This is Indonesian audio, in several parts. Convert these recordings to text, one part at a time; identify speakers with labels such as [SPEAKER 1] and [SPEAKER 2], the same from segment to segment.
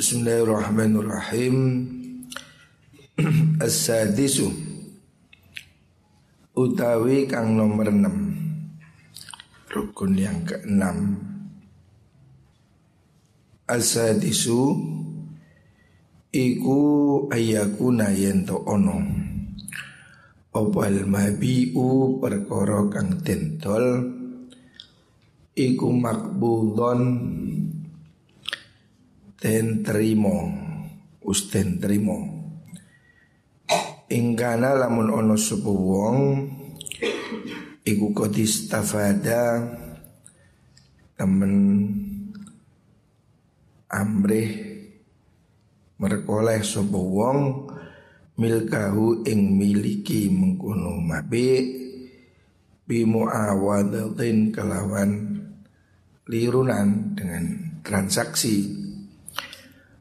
[SPEAKER 1] Bismillahirrahmanirrahim. As-sadisu. Utawi kang nomor 6 Rukun yang ke-6 As-sadisu Iku ayakuna yento ono. Opal mabi'u perkara kang tentol Iku makbudon Den terimo Usten Ingkana lamun ono sepu wong Iku kodis tafada Temen Amrih Merkoleh sepu wong milkahu ing miliki mengkono mabe bimu awadatin kelawan lirunan dengan transaksi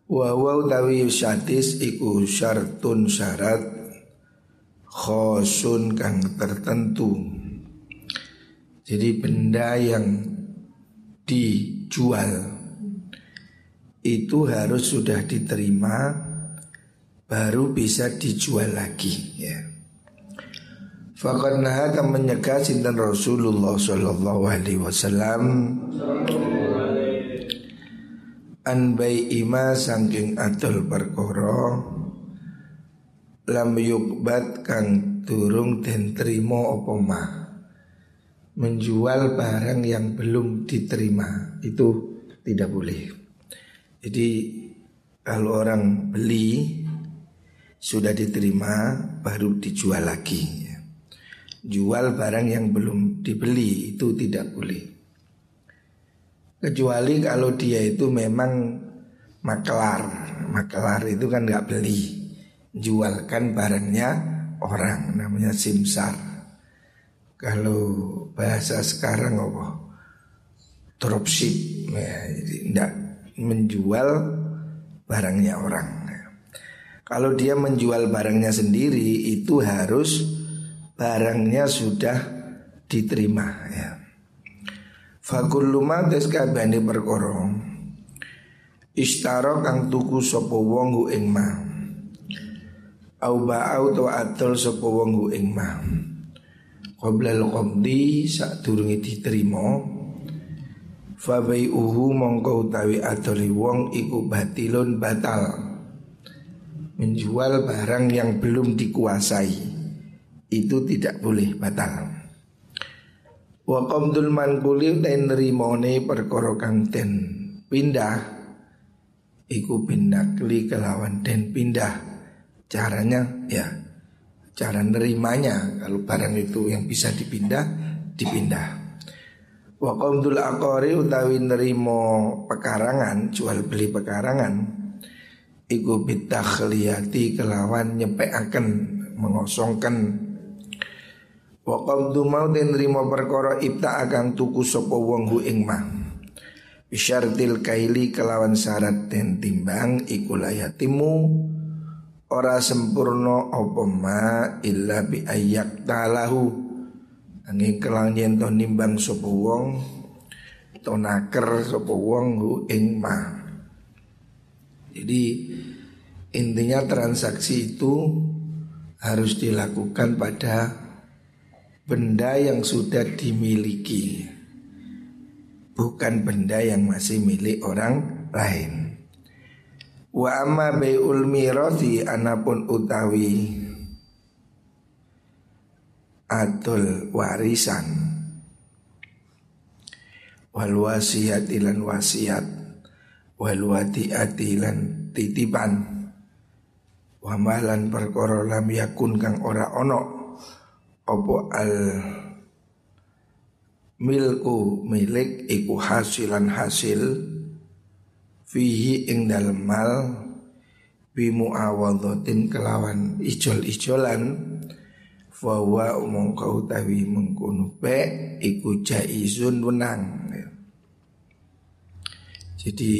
[SPEAKER 1] wa wa utawi syadis iku syartun syarat khosun kang tertentu jadi benda yang dijual itu harus sudah diterima baru bisa dijual lagi ya. Fakat akan menyegah sinten Rasulullah Sallallahu Alaihi Wasallam an ima sangking adol perkoro lam yukbat kang turung dan terima opoma menjual barang yang belum diterima itu tidak boleh. Jadi kalau orang beli sudah diterima baru dijual lagi. Jual barang yang belum dibeli itu tidak boleh. Kecuali kalau dia itu memang maklar, maklar itu kan nggak beli, jualkan barangnya orang, namanya simsar. Kalau bahasa sekarang apa? Dropship, ya, jadi tidak menjual barangnya orang. Kalau dia menjual barangnya sendiri itu harus barangnya sudah diterima ya. Fakullu ma kabehane perkara. Istaro kang tuku sapa wong hu ing ma Au ba'au to atul sapa wong hu ing ma Qabla al-qabdi sadurunge diterima. Fa uhu mongko utawi atoli wong iku batilun batal. Menjual barang yang belum dikuasai. Itu tidak boleh batal. Wa qamdul manquli ten rimone perkara kang den pindah iku kli kelawan den pindah. Caranya ya cara nerimanya kalau barang itu yang bisa dipindah dipindah. Wa qamdul aqari utawi nerimo pekarangan jual beli pekarangan iku bitakhliyati kelawan nyepekaken mengosongkan wa qamdu mautin rimo perkara ibta akan tuku sapa wong hu ing mah bisyartil kaili kelawan syarat den timbang iku layatimu ora sempurna apa ma illa bi ayyak talahu. Angin kelang yen to nimbang sapa wong to naker sapa wong hu ing mah jadi intinya transaksi itu harus dilakukan pada benda yang sudah dimiliki. Bukan benda yang masih milik orang lain. Wa amma bay'ul mirathi anapun utawi Atul warisan. Wal wasiat ilan wasiat. Wal wadiati lan titipan. Wamalan perkara lam yakun kang ora ono opo al milku milik iku hasilan hasil fihi ing dalem mal bimu awadhatin kelawan ijol-ijolan. Umong kau tawi mengkunu pe iku jaizun wenang. Jadi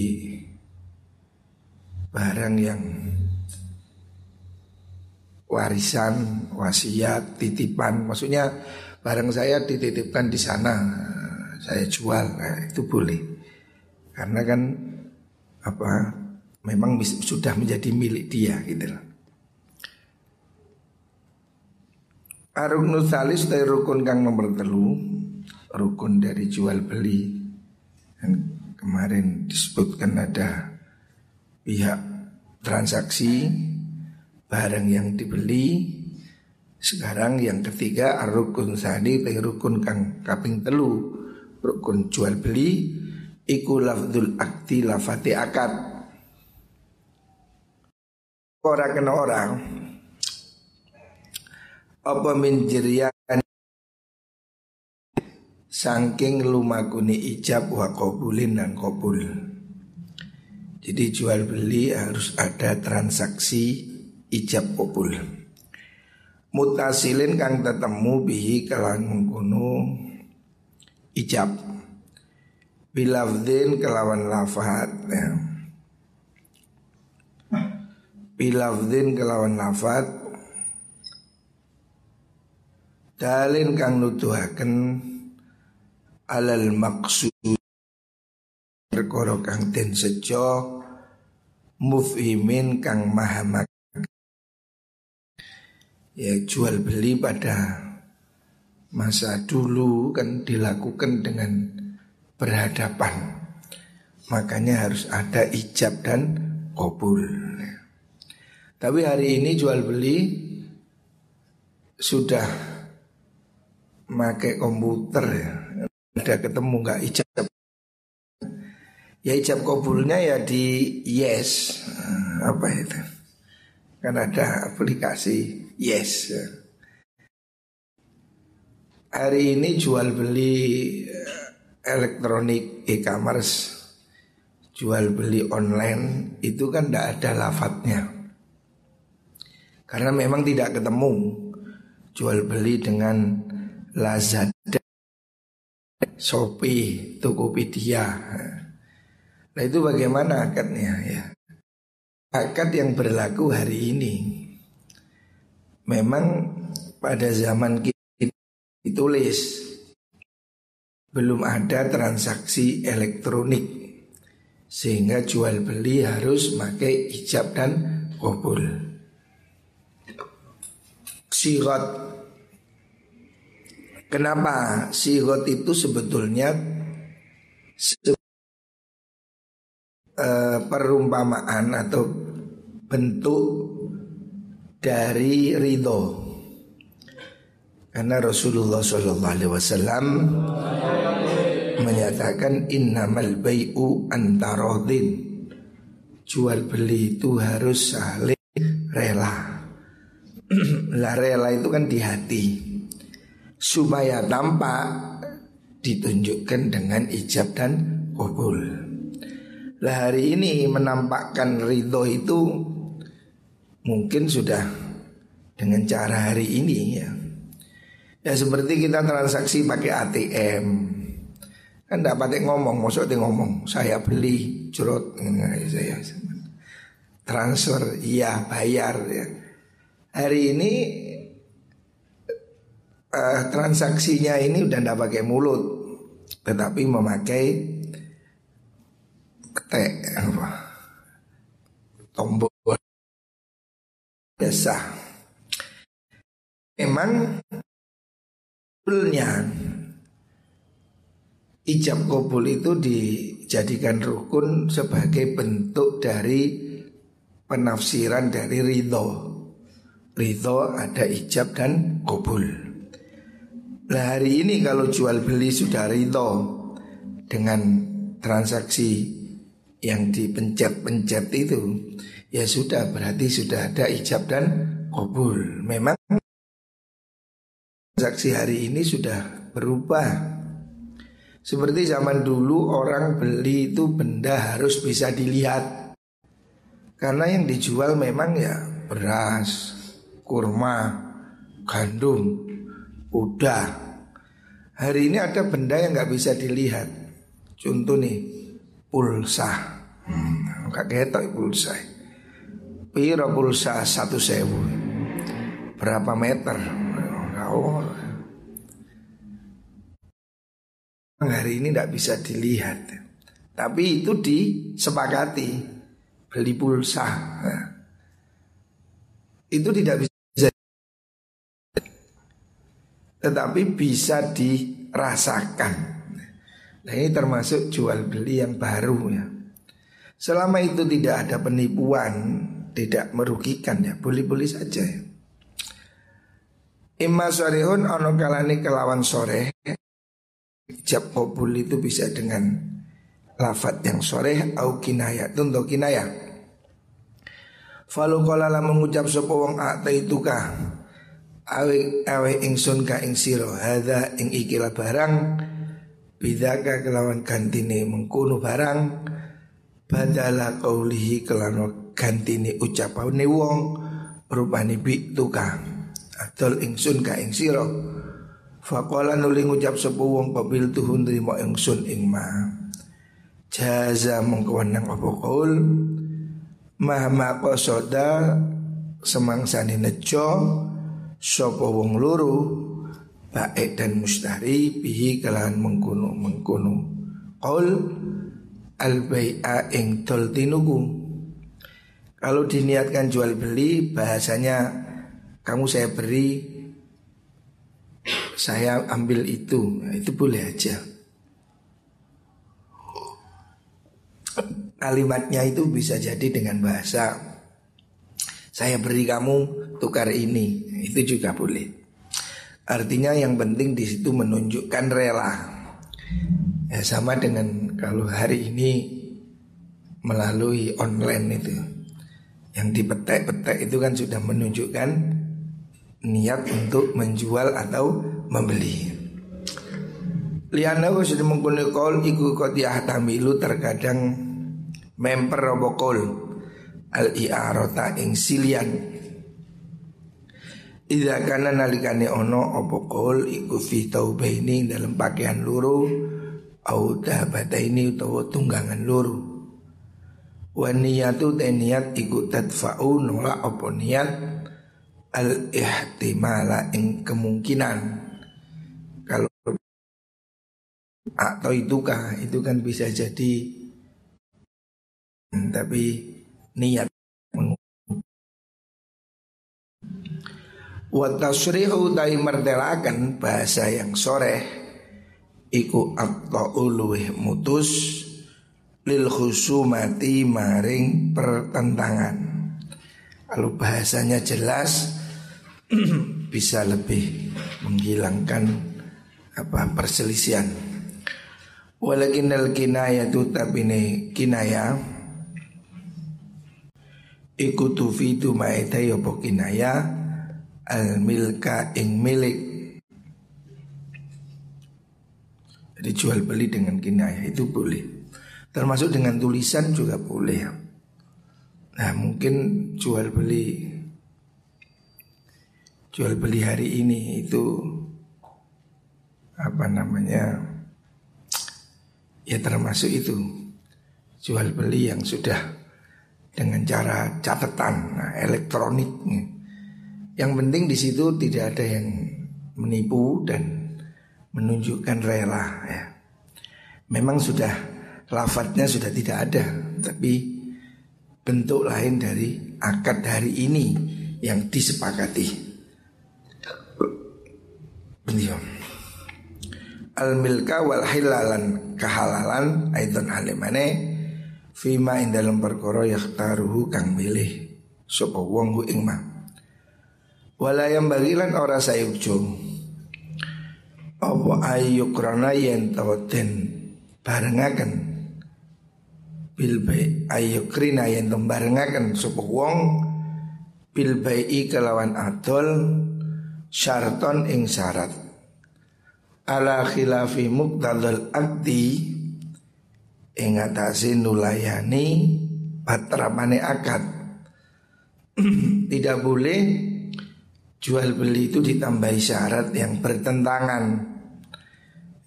[SPEAKER 1] barang yang warisan, wasiat, titipan, maksudnya barang saya dititipkan di sana, saya jual, nah, itu boleh. Karena kan apa memang sudah menjadi milik dia gitu loh. Salis dari rukun kang nomor telu Rukun dari jual beli Dan kemarin disebutkan ada Pihak transaksi Barang yang dibeli Sekarang yang ketiga Arukun sadi dari rukun kang kaping telu. Rukun jual beli Iku lafdul akti lafati akad. Orang kena orang. Apa min jirian saking lumakuni ijab wa qabulin dan qabul. Jadi jual beli harus ada transaksi ijab qabul. Mutasilin kang tetemu bihi kelawan mengkono ijab. Bilafdin kelawan lafat ya. Bilafdin kelawan lafat dalin kang nuduhaken alal maksud perkara kang den sejo mufhimin kang maha ya jual beli pada masa dulu kan dilakukan dengan berhadapan. Makanya harus ada ijab dan kabul. Tapi hari ini jual beli sudah pakai komputer ya. Ada ketemu nggak ijab? Ya ijab kabulnya ya di yes. Apa itu kan ada aplikasi yes hari ini jual beli eh, elektronik e-commerce jual beli online itu kan tidak ada lafadznya karena memang tidak ketemu jual beli dengan Lazada, Shopee, Tokopedia. Nah itu bagaimana akadnya ya? Akad yang berlaku hari ini memang pada zaman kita ditulis belum ada transaksi elektronik sehingga jual beli harus pakai ijab dan kabul. Sirat Kenapa sigot itu sebetulnya se uh, perumpamaan atau bentuk dari ridho. Karena Rasulullah Shallallahu Alaihi Wasallam menyatakan innamal bayu antarodin jual beli itu harus saling rela. lah rela itu kan di hati supaya tampak ditunjukkan dengan ijab dan kabul. Lah hari ini menampakkan ridho itu mungkin sudah dengan cara hari ini ya. Ya seperti kita transaksi pakai ATM Kan tidak pakai ngomong, maksudnya ngomong Saya beli, curut saya. Transfer, iya bayar ya. Hari ini uh, transaksinya ini udah tidak pakai mulut, tetapi memakai ketek apa tombol biasa. Memang sebetulnya ijab kabul itu dijadikan rukun sebagai bentuk dari penafsiran dari ridho. Ridho ada ijab dan kabul. Nah hari ini kalau jual beli sudah ridho dengan transaksi yang dipencet-pencet itu ya sudah berarti sudah ada ijab dan kabul. Memang transaksi hari ini sudah berubah. Seperti zaman dulu orang beli itu benda harus bisa dilihat. Karena yang dijual memang ya beras, kurma, gandum, Udah Hari ini ada benda yang nggak bisa dilihat Contoh nih Pulsa hmm, ketok pulsa Piro pulsa satu sewu Berapa meter Oh Hari ini tidak bisa dilihat Tapi itu disepakati beli pulsa. Itu tidak bisa tetapi bisa dirasakan. Nah ini termasuk jual beli yang baru ya. Selama itu tidak ada penipuan, tidak merugikan ya, boleh-boleh saja ya. Imma sorehun ono kalani kelawan sore Jab kabul itu bisa dengan lafat yang sore au kinaya untuk kinaya. Falu kolala mengucap sopo wong akta itu kah Awe awe ingsun ka ing siro. Hada ing ikilah barang. Bidaka kelawan gantine mengkuno barang. Badala kaulihi kelano gantine ucapane wong Rupani bi tukang Adol ingsun ka ing sira. Faqala nuli ngucap sapa wong qabil tuhun nrimo ingsun ing ma. Jaza mongko apa kaul Mahma qasoda semangsane nejo sapa wong loro baik dan mustari bihi kalahan mengkono mengkono qaul al bai'a ing tol tinuku kalau diniatkan jual beli bahasanya kamu saya beri saya ambil itu. Nah, itu boleh aja. Kalimatnya itu bisa jadi dengan bahasa saya beri kamu tukar ini. Itu juga boleh. Artinya yang penting di situ menunjukkan rela. Ya sama dengan kalau hari ini melalui online itu yang dipetek-petek itu kan sudah menunjukkan niat untuk menjual atau membeli. Liana sudah menggunakan kol iku kotiah tamilu terkadang memper robokol al iarota ing silian. Ida kana nalikane ono opo kol iku fi taubaini dalam pakaian luru au ini utawa tunggangan luru. Wa niyatu niat iku tadfa'u nolak opo niat al ihtimala ing kemungkinan. Kalau atau itukah? Itu kan bisa jadi. Tapi niat wa tasrihu tai mertelakan bahasa yang sore iku aqta'u luweh mutus lil khusumati maring pertentangan kalau bahasanya jelas bisa lebih menghilangkan apa perselisihan. Walakin al kinaya tu tapi ne kinaya ikutu fitu maeta yopo kinaya al milka ing milik. Jadi jual beli dengan kinaya itu boleh. Termasuk dengan tulisan juga boleh. Nah mungkin jual beli jual beli hari ini itu apa namanya? Ya termasuk itu. Jual beli yang sudah dengan cara catatan nah, elektronik. Yang penting di situ tidak ada yang menipu dan menunjukkan rela ya. Memang sudah lafadznya sudah tidak ada tapi bentuk lain dari akad hari ini yang disepakati. Iya. Al milka wal hilalan kehalalan aidon halimane fima ing dalam perkara taruhu kang milih sapa wong ku ing ma. Wala yang bagilan ora sayukjo. Apa krana yen tawaten barengaken bil bai ayukrina yen barengaken sapa wong bil bai kelawan adol syaraton ing syarat. Ala khilafi muqtadal akdi ing atase nulayani patrapane akad. Tidak boleh jual beli itu ditambahi syarat yang bertentangan.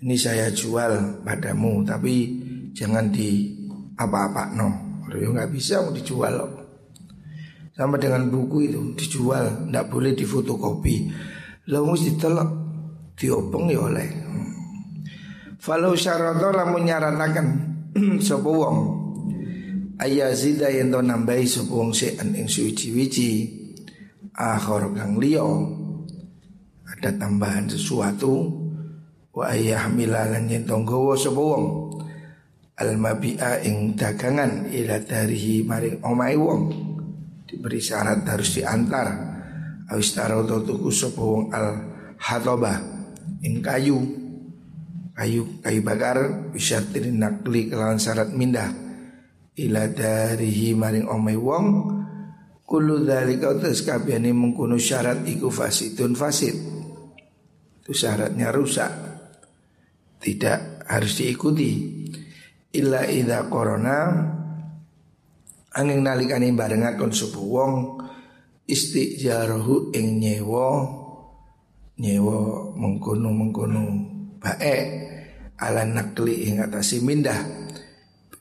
[SPEAKER 1] Ini saya jual padamu tapi jangan di apa-apa no ya nggak bisa mau dijual loh sama dengan buku itu dijual tidak boleh difotokopi. Mesti telok diopong ya oleh. Falau syarata lamun nyaratakan sapa wong? Ayazida yen to nambahi sapa wong sean ing suci-wici akhir kang liya. Ada tambahan sesuatu. Wa ayah milalan yen to nggawa sapa wong al mabi'a ing dagangan ila darihi maring omahe wong. Diberi syarat harus diantar. Awis taro tuku wong al hatobah ing kayu. Kayu kayu bakar bisa nakli kelawan syarat mindah. Ila darihi maring omai wong kulu dari kau terus kabiani mengkuno syarat iku fasidun fasid. Itu syaratnya rusak. Tidak harus diikuti illa ida corona angin nalikane barengakon subuh wong istijarohu ing nyewo nyewo mengkono mengkono bae ala nakli ing atasi mindah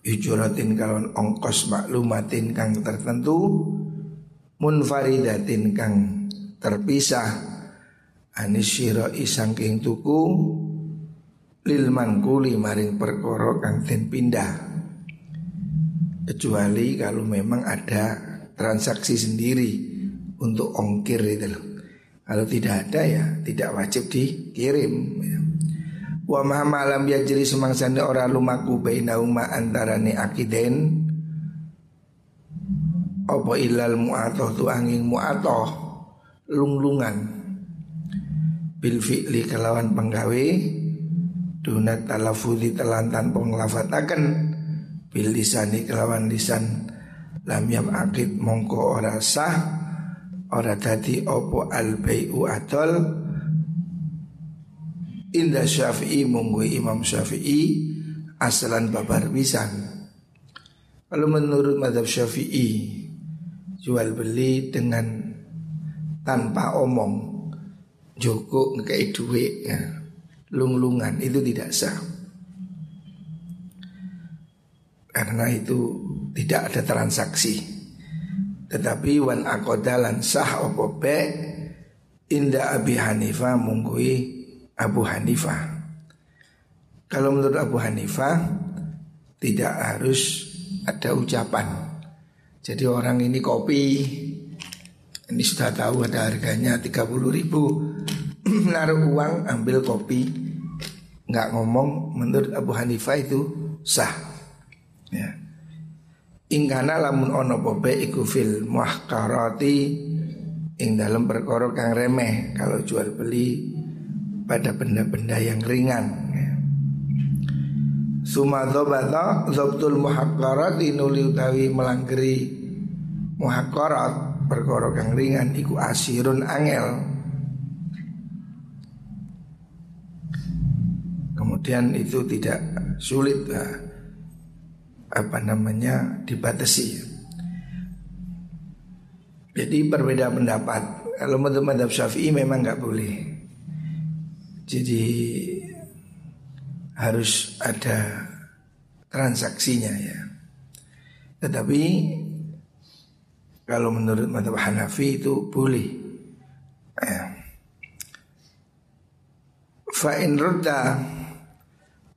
[SPEAKER 1] Ujuratin kalon ongkos maklumatin kang tertentu Munfaridatin kang terpisah Anisyiro isangking tuku Lil mangkuli maring perkoro kang ten pindah. Kecuali kalau memang ada transaksi sendiri Untuk ongkir itu loh. Kalau tidak ada ya tidak wajib dikirim. Ya. Wa ma malam yajri semangsane ora lumaku bainauma antarane akiden Apa ilal mu'atoh tu angin mu'atoh Lunglungan. Bil fi'li kelawan penggawe Dunat talafudi telantan penglafatakan Bil lisani kelawan lisan. Lam yam akid mongko ora sah. Ora dadi opo al bayu adol Indah Syafi'i munggui Imam Syafi'i asalan babar pisan. Kalau menurut madhab Syafi'i jual beli dengan tanpa omong. Joko ngekei duit ya, lunglungan itu tidak sah. Karena itu tidak ada transaksi. Tetapi wan akodalan sah opo be inda Abi Hanifah munggui Abu Hanifah. Kalau menurut Abu Hanifah tidak harus ada ucapan. Jadi orang ini kopi ini sudah tahu ada harganya 30 ribu Naruh uang ambil kopi nggak ngomong menurut Abu Hanifah itu sah ya. Ingkana lamun ono pope iku fil muhkarati ing dalam perkara kang remeh kalau jual beli pada benda-benda yang ringan. Suma dhobata Zobtul muhakkarat inuli utawi melanggeri muhakkarat perkara kang ringan iku asirun angel. Kemudian itu tidak sulit lah, apa namanya dibatasi. Jadi berbeda pendapat. Kalau menurut madhab syafi'i memang nggak boleh. Jadi harus ada transaksinya ya. Tetapi kalau menurut madhab Hanafi itu boleh. Ya. Fa'in rudda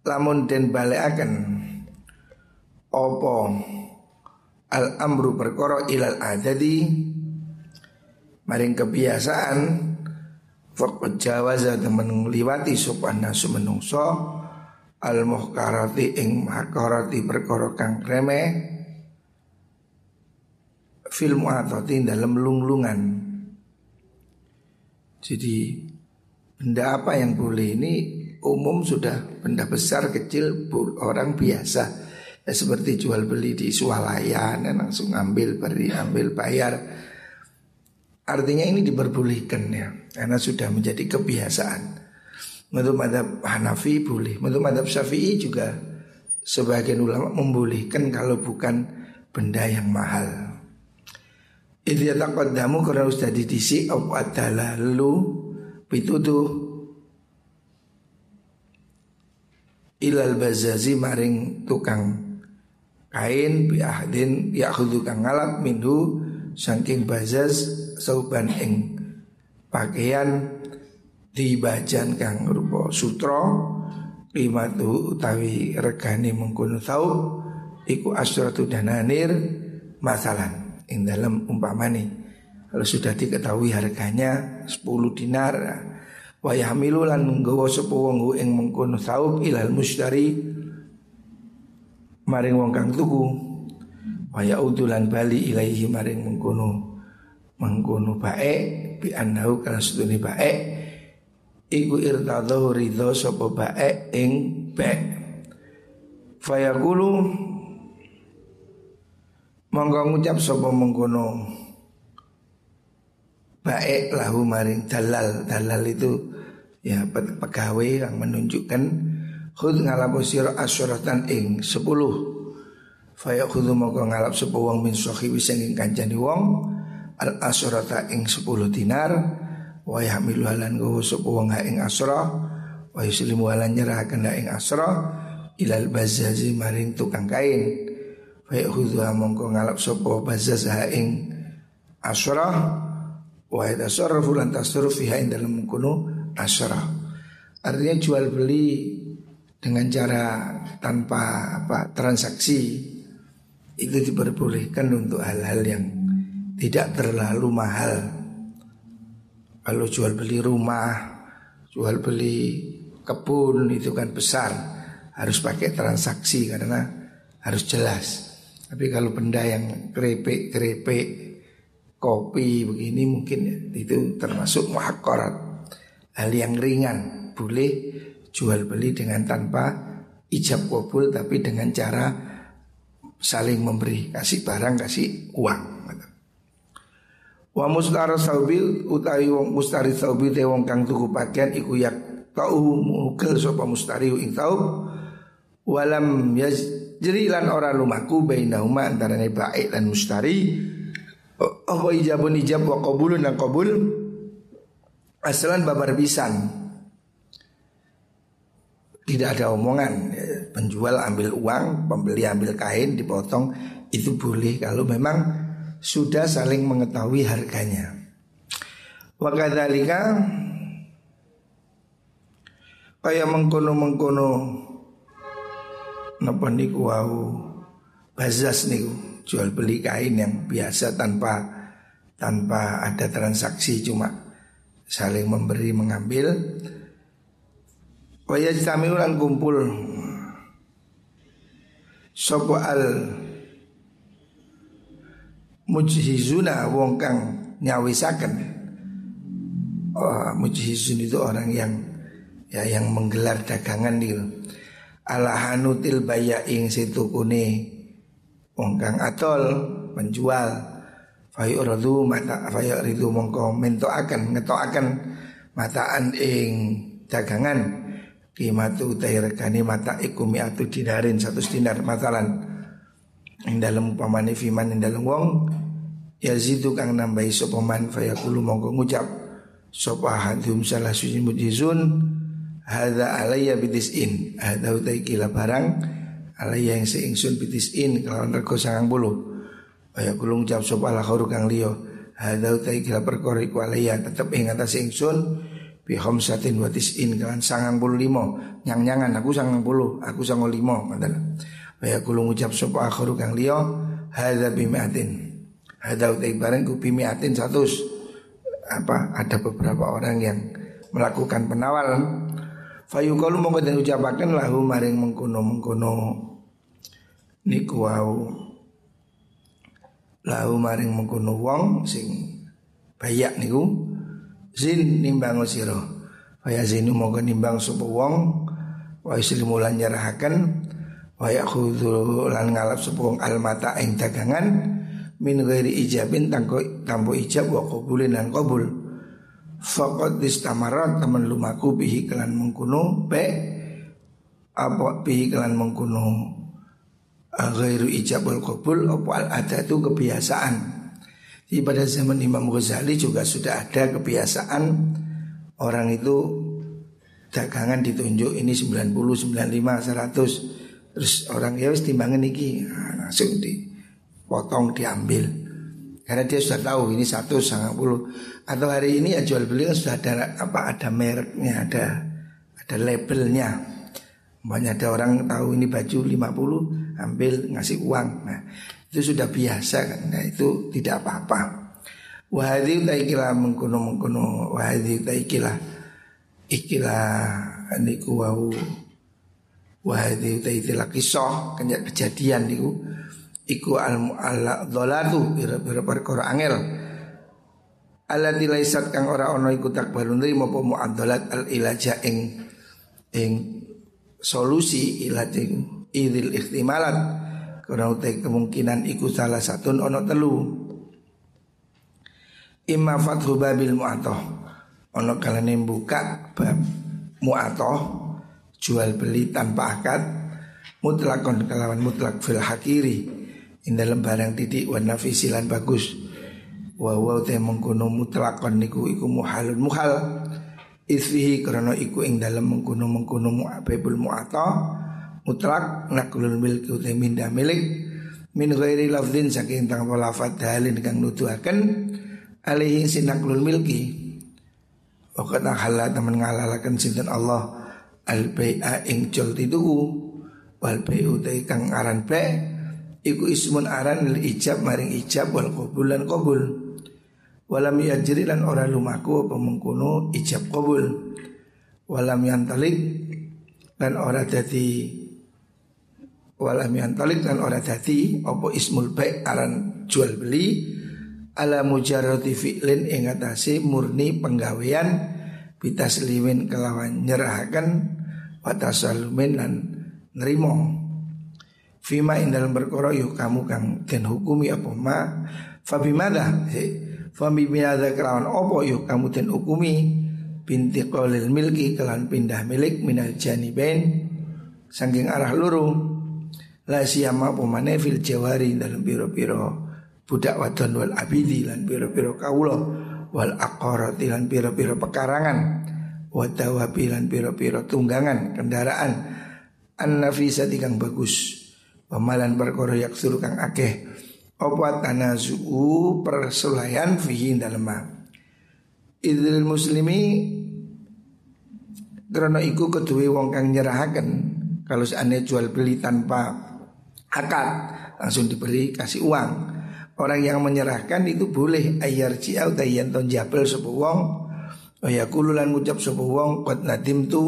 [SPEAKER 1] lamun den akan opo al amru perkara ilal adadi maring kebiasaan Fakut jawaza temen liwati sopan nasu menungso Al muhkarati ing makarati perkara kang reme Film atoti dalam lunglungan. Jadi benda apa yang boleh ini umum sudah benda besar kecil orang biasa. Ya, seperti jual beli di swalayan ya, langsung ambil beri ambil bayar. Artinya ini diperbolehkan ya Karena sudah menjadi kebiasaan. Menurut madhab Hanafi boleh Menurut madhab Syafi'i juga Sebagian ulama membolehkan Kalau bukan benda yang mahal. Itu ya damu Karena sudah didisi Apa adalah lu Pituduh Ilal bazazi maring tukang kain biahdin yakhudhu kang ngalap minhu saking bazaz sauban ing pakaian dibajan kang rupa sutra lima tu utawi regane mengkono tau iku asratu dananir masalan ing dalam umpamane. Kalau sudah diketahui harganya 10 dinar wa yahmilu lan nggawa sapa wong ing mengkono saub ilal mustari maring wong kang tuku. Wa yaudulan bali ilaihi maring mengkono mengkono bae bi annahu kana sedune bae. Iku irtadhu ridho sapa bae ing bae. Fayaqulu monggo ngucap sapa mengkono baik lahu maring dalal. Dalal itu ya pegawai yang menunjukkan khud ngalapo sira asyaratan ing 10 faya khudhu monggo ngalap sapa wong min sahibi sing kancani wong al asyarata ing 10 dinar wa yahmilu halan go sapa wong ing asra wa yuslimu halan nyerahaken ing asra ilal bazazi maring tukang kain. Fa yakhudhu mongko ngalap sapa bazaz ing asra wa yatasarrafu lan tasarruf fiha dalam kuno asra artinya jual beli dengan cara tanpa apa transaksi itu diperbolehkan untuk hal-hal yang tidak terlalu mahal. Kalau jual beli rumah, jual beli kebun itu kan besar, harus pakai transaksi karena harus jelas. Tapi kalau benda yang kerepek-kerepek kopi begini mungkin itu termasuk muhakkarat. Hal yang ringan boleh jual beli dengan tanpa ijab kabul tapi dengan cara saling memberi, kasih barang, kasih uang. Wa mustara saubil utawi wong mustari saubil te wong kang tuku pakaian iku yak tau mukil sapa mustari ing tau walam yaz jadi lan ora lumaku bainahuma antarane baik dan mustari apa ijabun ijab wa qabulun dan qabul. Asalan babar pisan. Tidak ada omongan. Penjual ambil uang pembeli ambil kain dipotong. Itu boleh kalau memang sudah saling mengetahui harganya. Wa kadzalika kaya mengkono-mengkono Napa niku wau? Bazas niku jual beli kain yang biasa tanpa tanpa ada transaksi cuma saling memberi mengambil. Waya jamiulan kumpul. Sopo al Mujhizuna wong kang nyawisaken. Oh, Mujhizun itu orang yang ya yang menggelar dagangan gitu ala hanutil baya ing situ kune wong kang atol penjual fayuradu mata fayuridu mongko mentoaken ngetoaken mataan ing dagangan. Kimatu regane mata iku miatu dinarin satu dinar matalan. Ing dalam pamane fiman ing dalam wong yazidu kang nambahi sapa man fayaqulu mongko ngucap sapa hadum salah suci mujizun Hada alaya in. Hada utai kila barang Alaya yang seingsun in Kalau rego sangang bulu Kaya kulung cap sop ala khuru kang liyo Hada utai kila perkara iku alaya Tetap ing atas ingsun. Bi satin watis in Kalan sangang bulu limo Nyang-nyangan aku sangang bulu Aku sangang limo Kaya kulung ucap sop ala khuru kang liyo Hada bimiatin Hada utai barang ku bimiatin satu apa ada beberapa orang yang melakukan penawaran Fayukalu mongko den ucapaken lahu maring mengkono-mengkono niku wau. Lahu maring mengkono wong sing bayak niku zin nimbang sira. Faya zinu mongko nimbang sapa wong wa islimu lan nyerahaken wa yakhudhu lan ngalap sapa wong almata ing dagangan min ghairi ijabin tanpa tanpa ijab wa qabulin lan qabul. Fakot istamarat teman lumaku bihi kelan mengkuno Be Apa bihi kelan mengkuno Ghairu ijabul qabul Apa al ada itu kebiasaan. Jadi pada zaman Imam Ghazali juga sudah ada kebiasaan. Orang itu dagangan ditunjuk ini 90, 95, 100 Terus orang ya wis timbangan iki. Nah, langsung dipotong diambil. Karena dia sudah tahu ini satu sangat puluh Atau hari ini ya jual beli kan sudah ada apa ada mereknya Ada ada labelnya Banyak ada orang tahu ini baju 50 ambil ngasih uang. Nah, itu sudah biasa kan. Nah, itu tidak apa-apa. Wahadi taikilah mengkuno mengkuno wahadi taikilah ikilah niku wau wahadi taikilah kisah kenyak kejadian niku iku al ala dolatu bira-bira perkara angel ala dilaisat kang ora ono iku takbalun nrimo apa muaddalat al ilaja ing ing solusi ilaj ing idil ihtimalat karena utai kemungkinan iku salah satu ono telu. Imma fathu babil mu'atoh. Ono kalian buka bab mu'atoh Jual beli tanpa akad Mutlakon kelawan mutlak fil hakiri. In dalam barang titik warna visilan bagus. Wa wa te mengkuno mutlakon niku iku muhalun muhal Isfihi krono iku ing dalam mengkuno mengkuno mu'abibul mu'atoh Mutlak nakulul milki utai minda milik Min ghairi lafzin saking tang lafad dalin kang nuduhaken alaihi sinaklul milki. Wakata halal teman ngalalakan sinten Allah al bai'a ing jol tiduku wal bai'u te kang aran bai iku ismun aran lil ijab maring ijab wal qabul lan qabul walam yajri lan ora lumaku apa mengkono ijab qabul walam yantalik lan ora dadi walam yantalik lan ora dadi apa ismul bai aran jual beli ala mujarrati fi'lin ing murni penggawean bitaslimin kelawan nyerahaken wa tasallumin lan nrimo Fima ing dalam berkoro kamu kang den hukumi apa ma? Fabimada Fabimada kelawan opo yuk kamu den hukumi? Binti qolil milki kelawan pindah milik minal janibain Sangking arah luru La siyama pemane fil jawari dalam biro-biro budak wadon wal abidi lan piro-piro kaulo wal aqarati lan piro-piro pekarangan wadawabi lan piro-piro tunggangan kendaraan. An nafisa kang bagus pemalan perkara yak kang akeh apa tanazu persulayan fihi dalam idil muslimi karena iku kedua wong kang nyerahaken. Kalau seandainya jual beli tanpa akad langsung diberi kasih uang. Orang yang menyerahkan itu boleh ayar ciau tayan ton jabel sebuah wong Oh ya kululan ngucap sebuah wong Kot nadim tu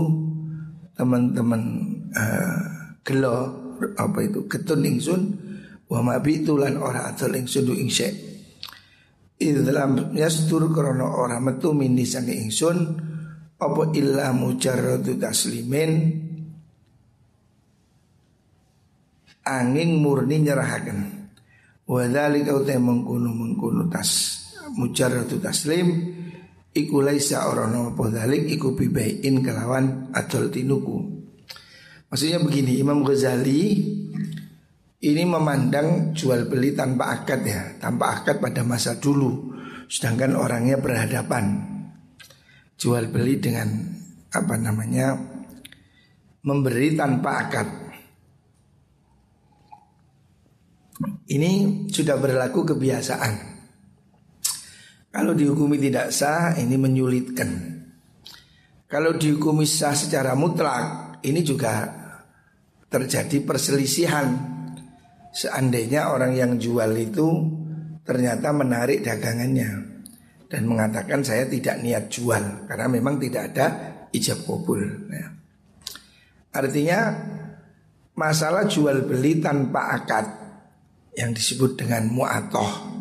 [SPEAKER 1] Teman-teman uh, Gelo Apa itu ketun ingsun Wa mabitulan ora atul ingsun. Du ingse Idlam yastur krono ora metu mini sange ingsun Apa illa mujarradu taslimin? Angin murni nyerahaken. Wadhalika utai mengkunu mengkunu tas Mujarratu taslim Iku laisa orang apa dhalik Iku bibayin kelawan adol tinuku. Maksudnya begini Imam Ghazali Ini memandang jual beli tanpa akad ya Tanpa akad pada masa dulu Sedangkan orangnya berhadapan Jual beli dengan Apa namanya Memberi tanpa akad Ini sudah berlaku kebiasaan. Kalau dihukumi tidak sah, ini menyulitkan. Kalau dihukumi sah secara mutlak, ini juga terjadi perselisihan. Seandainya orang yang jual itu ternyata menarik dagangannya dan mengatakan saya tidak niat jual karena memang tidak ada ijab kabul. Nah, artinya masalah jual beli tanpa akad yang disebut dengan mu'atoh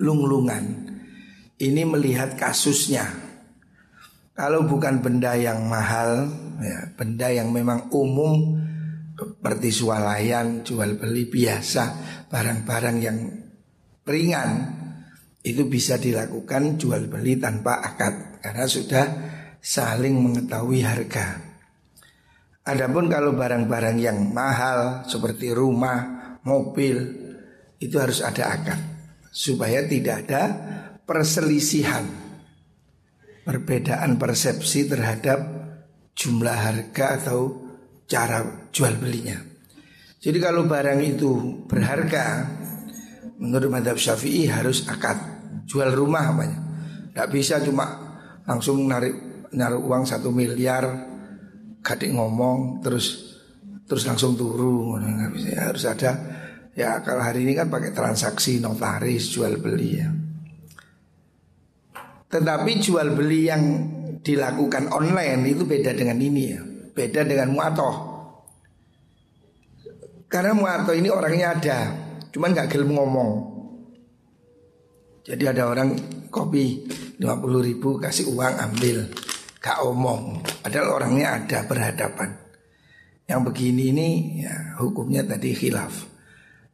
[SPEAKER 1] lunglungan ini melihat kasusnya kalau bukan benda yang mahal ya, benda yang memang umum seperti swalayan jual beli biasa barang-barang yang ringan itu bisa dilakukan jual beli tanpa akad karena sudah saling mengetahui harga. Adapun kalau barang-barang yang mahal seperti rumah, mobil itu harus ada akad supaya tidak ada perselisihan perbedaan persepsi terhadap jumlah harga atau cara jual belinya. Jadi kalau barang itu berharga menurut madhab syafi'i harus akad. Jual rumah banyak. Tidak bisa cuma langsung narik naruh uang satu miliar kadek ngomong terus terus langsung turu harus ada. Ya kalau hari ini kan pakai transaksi notaris jual beli ya. Tetapi jual beli yang dilakukan online itu beda dengan ini ya beda dengan muatoh. Karena muatoh ini orangnya ada cuman nggak gelem ngomong. Jadi ada orang kopi 50 ribu kasih uang ambil. Gak omong. Padahal orangnya ada berhadapan. Yang begini ini ya hukumnya tadi khilaf.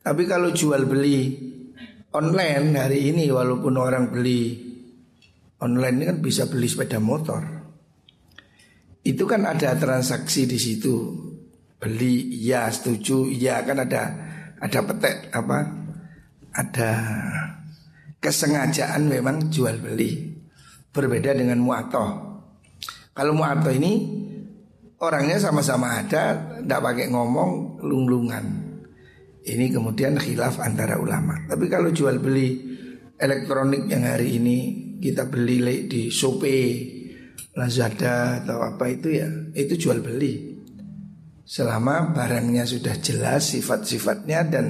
[SPEAKER 1] Tapi kalau jual beli online hari ini Walaupun orang beli online ini kan bisa beli sepeda motor Itu kan ada transaksi di situ Beli ya setuju ya kan ada ada petek apa ada kesengajaan memang jual beli berbeda dengan muatoh kalau mu'ato ini orangnya sama-sama ada, tidak pakai ngomong lunglungan. Ini kemudian khilaf antara ulama. Tapi kalau jual beli elektronik yang hari ini kita beli di Shopee, Lazada atau apa itu ya, itu jual beli. Selama barangnya sudah jelas sifat-sifatnya dan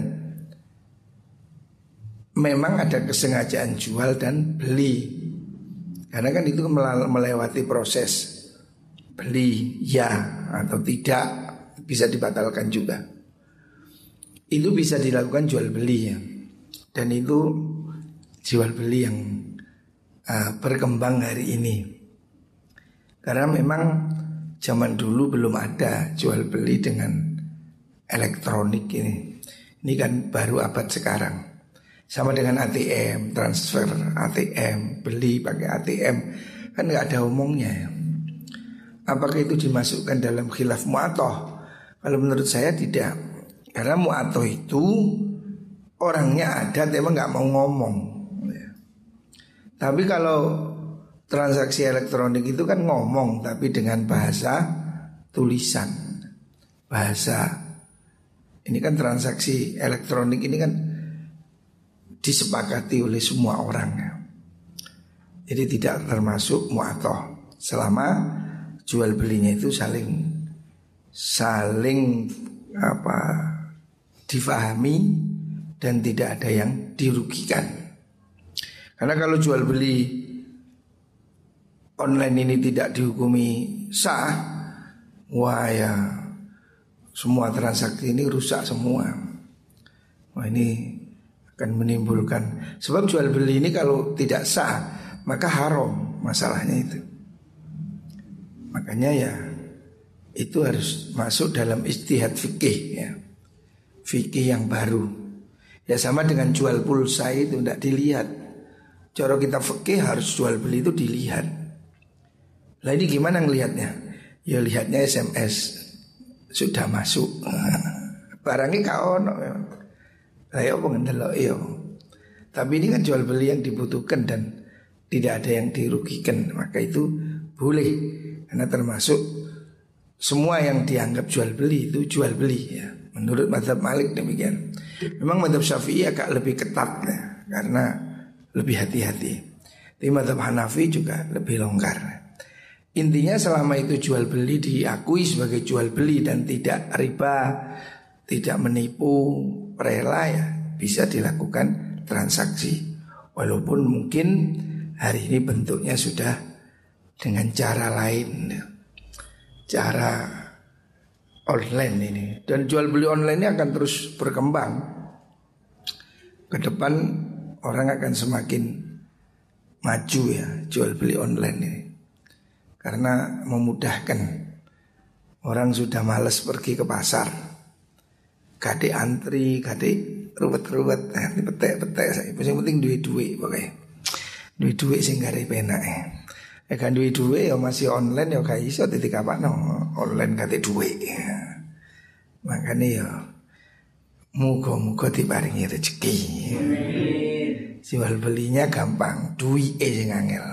[SPEAKER 1] memang ada kesengajaan jual dan beli. Karena kan itu melewati proses beli ya atau tidak bisa dibatalkan juga. Itu bisa dilakukan jual beli ya. Dan itu jual beli yang uh, berkembang hari ini. Karena memang zaman dulu belum ada jual beli dengan elektronik ini. Ini kan baru abad sekarang. Sama dengan ATM, transfer ATM, beli pakai ATM Kan nggak ada omongnya ya. Apakah itu dimasukkan dalam khilaf mu'atoh? Kalau menurut saya tidak Karena mu'atoh itu Orangnya ada emang nggak mau ngomong. Tapi kalau transaksi elektronik itu kan ngomong Tapi dengan bahasa tulisan Bahasa Ini kan transaksi elektronik ini kan disepakati oleh semua orang. Jadi tidak termasuk muatoh selama jual belinya itu saling saling apa difahami dan tidak ada yang dirugikan. Karena kalau jual beli online ini tidak dihukumi sah, wah ya semua transaksi ini rusak semua. Wah ini akan menimbulkan sebab jual beli ini kalau tidak sah maka haram masalahnya itu. Makanya ya itu harus masuk dalam istihad fikih ya. Fikih yang baru. Ya sama dengan jual pulsa itu tidak dilihat. Cara kita fikih harus jual beli itu dilihat. Lah ini gimana ngelihatnya? Ya lihatnya SMS sudah masuk. Barangnya kau no, saya apa ngendelok yo. Tapi ini kan jual beli yang dibutuhkan dan tidak ada yang dirugikan, maka itu boleh karena termasuk semua yang dianggap jual beli itu jual beli ya. Menurut Madhab Malik demikian. Memang Madhab Syafi'i agak lebih ketat ya, karena lebih hati-hati. Tapi Madhab Hanafi juga lebih longgar. Intinya selama itu jual beli diakui sebagai jual beli dan tidak riba, tidak menipu, rela ya bisa dilakukan transaksi. Walaupun mungkin hari ini bentuknya sudah dengan cara lain. Cara online ini. Dan jual beli online ini akan terus berkembang. Ke depan orang akan semakin maju ya jual beli online ini karena memudahkan orang sudah males pergi ke pasar Kade antri, kade ruwet-ruwet, nah, petek-petek saya. Yang penting duit-duit pokoknya. Duit-duit sing gak penak ya. Ya kan duit-duit ya masih online ya kayak iso titik apa no online kate duit. Ya. Makanya ya muka-muka diparingi rezeki. Jual belinya gampang, duit sing angel.